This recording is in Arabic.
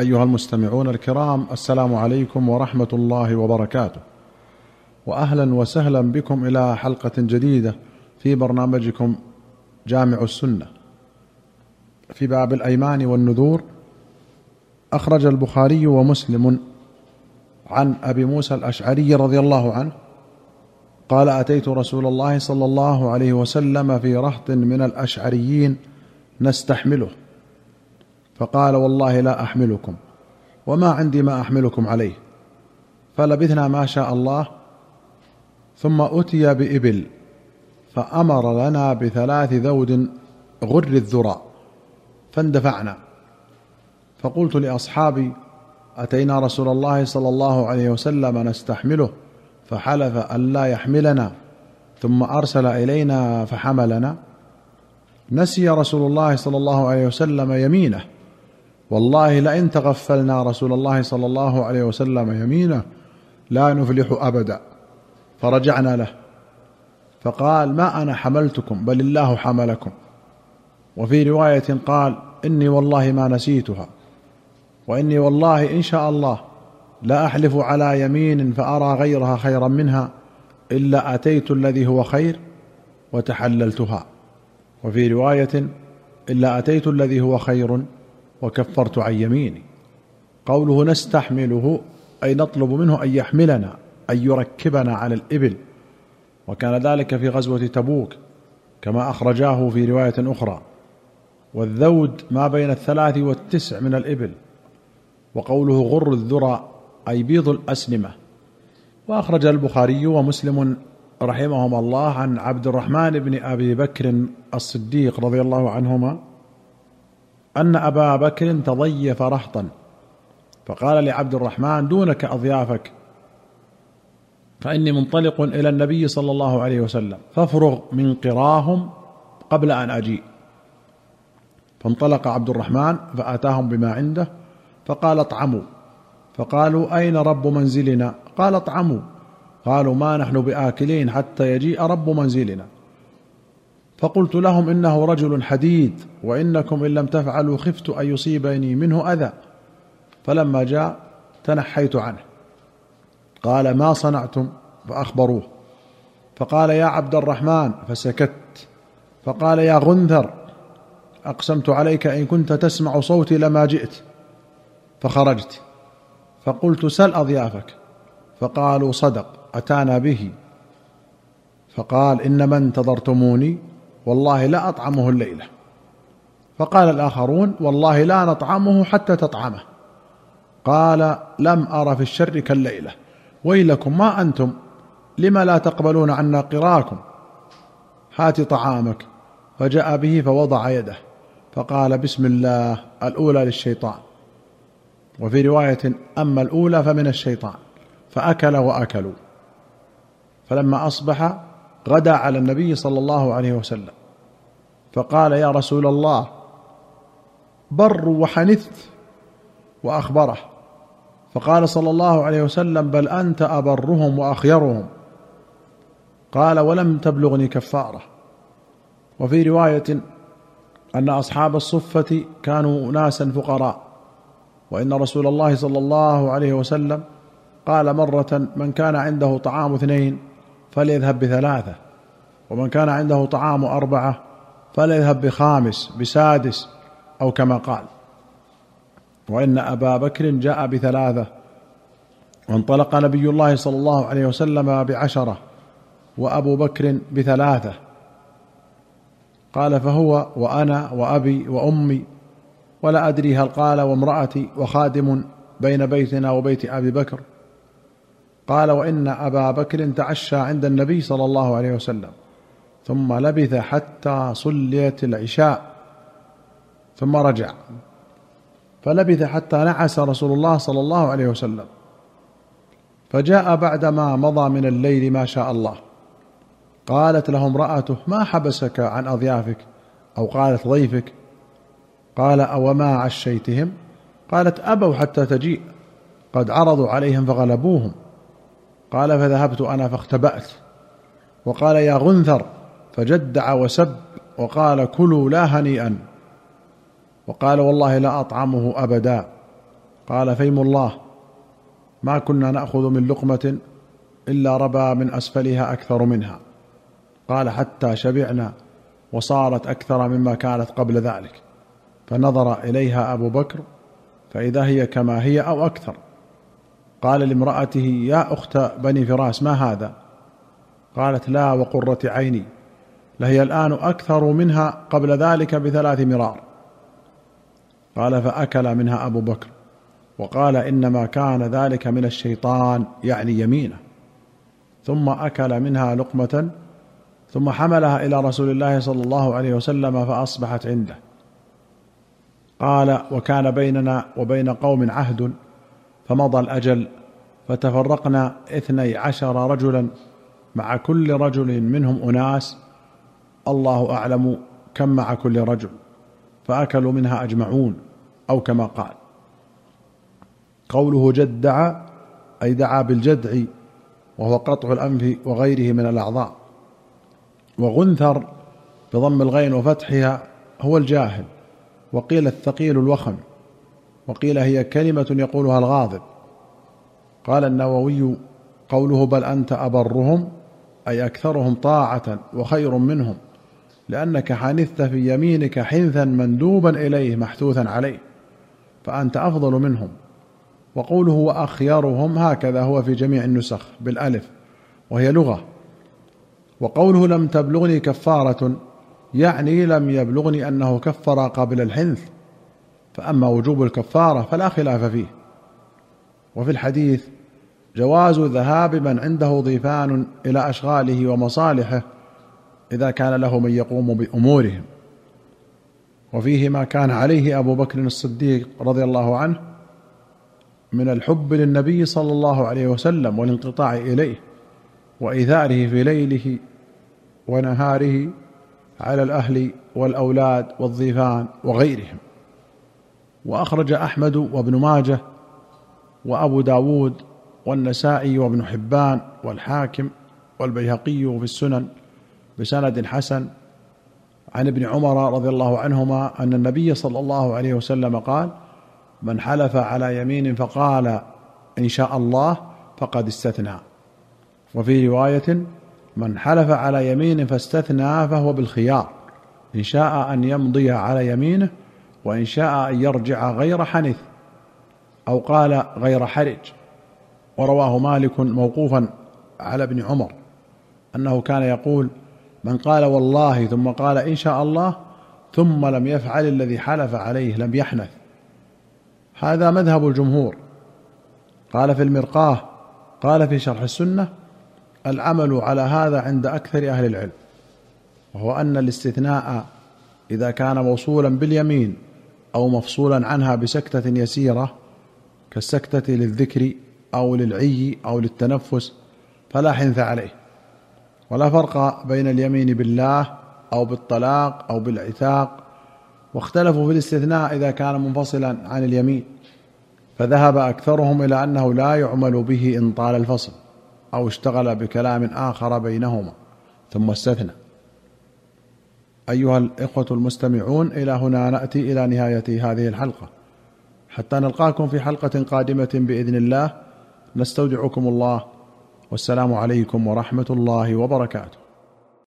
أيها المستمعون الكرام السلام عليكم ورحمة الله وبركاته. واهلا وسهلا بكم إلى حلقة جديدة في برنامجكم جامع السنة. في باب الأيمان والنذور أخرج البخاري ومسلم عن أبي موسى الأشعري رضي الله عنه قال أتيت رسول الله صلى الله عليه وسلم في رهط من الأشعريين نستحمله. فقال والله لا أحملكم وما عندي ما أحملكم عليه فلبثنا ما شاء الله ثم أتي بإبل فأمر لنا بثلاث ذود غر الذرى فاندفعنا فقلت لأصحابي أتينا رسول الله صلى الله عليه وسلم نستحمله فحلف أن لا يحملنا ثم أرسل إلينا فحملنا نسي رسول الله صلى الله عليه وسلم يمينه والله لئن تغفلنا رسول الله صلى الله عليه وسلم يمينه لا نفلح أبدا. فرجعنا له. فقال ما أنا حملتكم بل الله حملكم. وفي رواية قال إني والله ما نسيتها. وإني والله إن شاء الله لا أحلف على يمين فأرى غيرها خيرا منها إلا أتيت الذي هو خير وتحللتها. وفي رواية إلا أتيت الذي هو خير وكفرت عن يميني. قوله نستحمله أي نطلب منه أن يحملنا أن يركبنا على الإبل. وكان ذلك في غزوة تبوك كما أخرجاه في رواية أخرى. والذود ما بين الثلاث والتسع من الإبل. وقوله غر الذرى أي بيض الأسنمة. وأخرج البخاري ومسلم رحمهما الله عن عبد الرحمن بن أبي بكر الصديق رضي الله عنهما أن أبا بكر تضيف رهطا. فقال لعبد الرحمن دونك أضيافك. فإني منطلق إلى النبي صلى الله عليه وسلم. فافرغ من قراهم قبل أن أجيء. فانطلق عبد الرحمن فأتاهم بما عنده فقال اطعموا. فقالوا أين رب منزلنا؟ قال اطعموا. قالوا ما نحن بآكلين حتى يجيء رب منزلنا. فقلت لهم إنه رجل حديد وإنكم إن لم تفعلوا خفت أن يصيبني منه أذى. فلما جاء تنحيت عنه. قال ما صنعتم؟ فأخبروه. فقال يا عبد الرحمن فسكت. فقال يا غنثر أقسمت عليك إن كنت تسمع صوتي لما جئت. فخرجت. فقلت سل أضيافك. فقالوا صدق أتانا به. فقال إنما انتظرتموني؟ والله لا أطعمه الليلة. فقال الآخرون والله لا نطعمه حتى تطعمه. قال لم أر في الشر كالليلة. ويلكم ما أنتم؟ لم لا تقبلون عنا قراكم؟ هات طعامك. فجاء به فوضع يده. فقال بسم الله الأولى للشيطان. وفي رواية أما الأولى فمن الشيطان. فأكل وأكلوا. فلما أصبح غدا على النبي صلى الله عليه وسلم. فقال يا رسول الله بر وحنثت وأخبره. فقال صلى الله عليه وسلم بل أنت أبرهم وأخيرهم. قال ولم تبلغني كفارة. وفي رواية أن أصحاب الصفة كانوا اناسا فقراء. وإن رسول الله صلى الله عليه وسلم قال مرة من كان عنده طعام اثنين فليذهب بثلاثة. ومن كان عنده طعام أربعة فليذهب بخامس بسادس أو كما قال. وإن أبا بكر جاء بثلاثة. وانطلق نبي الله صلى الله عليه وسلم بعشرة وأبو بكر بثلاثة. قال فهو وأنا وأبي وأمي ولا أدري هل قال وامرأتي وخادم بين بيتنا وبيت أبي بكر. قال وإن أبا بكر تعشى عند النبي صلى الله عليه وسلم ثم لبث حتى صليت العشاء ثم رجع فلبث حتى نعس رسول الله صلى الله عليه وسلم فجاء بعدما مضى من الليل ما شاء الله قالت له امرأته ما حبسك عن أضيافك أو قالت ضيفك؟ قال أوما عشيتهم؟ قالت أبوا حتى تجيء قد عرضوا عليهم فغلبوهم. قال فذهبت أنا فاختبأت. وقال يا غنثر فجدع وسب وقال كلوا لا هنيئا. وقال والله لا أطعمه أبدا. قال فيم الله ما كنا نأخذ من لقمة إلا ربى من أسفلها أكثر منها. قال حتى شبعنا وصارت أكثر مما كانت قبل ذلك. فنظر إليها أبو بكر فإذا هي كما هي أو أكثر. قال لامرأته يا أخت بني فراس ما هذا؟ قالت لا وقرة عيني لهي الآن أكثر منها قبل ذلك بثلاث مرار. قال فأكل منها أبو بكر وقال إنما كان ذلك من الشيطان يعني يمينه. ثم أكل منها لقمة ثم حملها إلى رسول الله صلى الله عليه وسلم فأصبحت عنده. قال وكان بيننا وبين قوم عهد فمضى الأجل فتفرقنا اثني عشر رجلا مع كل رجل منهم أناس الله أعلم كم مع كل رجل فأكلوا منها أجمعون أو كما قال قوله جدع أي دعا بالجدع وهو قطع الأنف وغيره من الأعضاء. وغنثر بضم الغين وفتحها هو الجاهل وقيل الثقيل الوخم. وقيل هي كلمة يقولها الغاضب. قال النووي قوله بل أنت أبرهم أي أكثرهم طاعة وخير منهم لأنك حنثت في يمينك حنثا مندوبا إليه محثوثا عليه فأنت أفضل منهم. وقوله وأخيرهم هكذا هو في جميع النسخ بالألف وهي لغة. وقوله لم تبلغني كفارة يعني لم يبلغني أنه كفر قبل الحنث. فأما وجوب الكفارة فلا خلاف فيه. وفي الحديث جواز ذهاب من عنده ضيفان إلى أشغاله ومصالحه إذا كان له من يقوم بأمورهم. وفيه ما كان عليه أبو بكر الصديق رضي الله عنه من الحب للنبي صلى الله عليه وسلم والانقطاع إليه وإيثاره في ليله ونهاره على الأهل والأولاد والضيفان وغيرهم. وأخرج أحمد وابن ماجه وأبو داود والنسائي وابن حبان والحاكم والبيهقي في السنن بسند حسن عن ابن عمر رضي الله عنهما أن النبي صلى الله عليه وسلم قال من حلف على يمين فقال إن شاء الله فقد استثنى وفي رواية من حلف على يمين فاستثنى فهو بالخيار إن شاء أن يمضي على يمينه وإن شاء أن يرجع غير حنث أو قال غير حرج. ورواه مالك موقوفا على ابن عمر أنه كان يقول من قال والله ثم قال إن شاء الله ثم لم يفعل الذي حلف عليه لم يحنث. هذا مذهب الجمهور. قال في المرقاه قال في شرح السنة العمل على هذا عند أكثر أهل العلم وهو أن الاستثناء إذا كان موصولا باليمين أو مفصولا عنها بسكتة يسيرة كالسكتة للذكر أو للعي أو للتنفس فلا حنث عليه. ولا فرق بين اليمين بالله أو بالطلاق أو بالعتاق. واختلفوا في الاستثناء إذا كان منفصلا عن اليمين. فذهب أكثرهم إلى أنه لا يعمل به إن طال الفصل أو اشتغل بكلام آخر بينهما. ثم استثنى. أيها الإخوة المستمعون إلى هنا نأتي إلى نهاية هذه الحلقة. حتى نلقاكم في حلقة قادمة بإذن الله نستودعكم الله والسلام عليكم ورحمة الله وبركاته.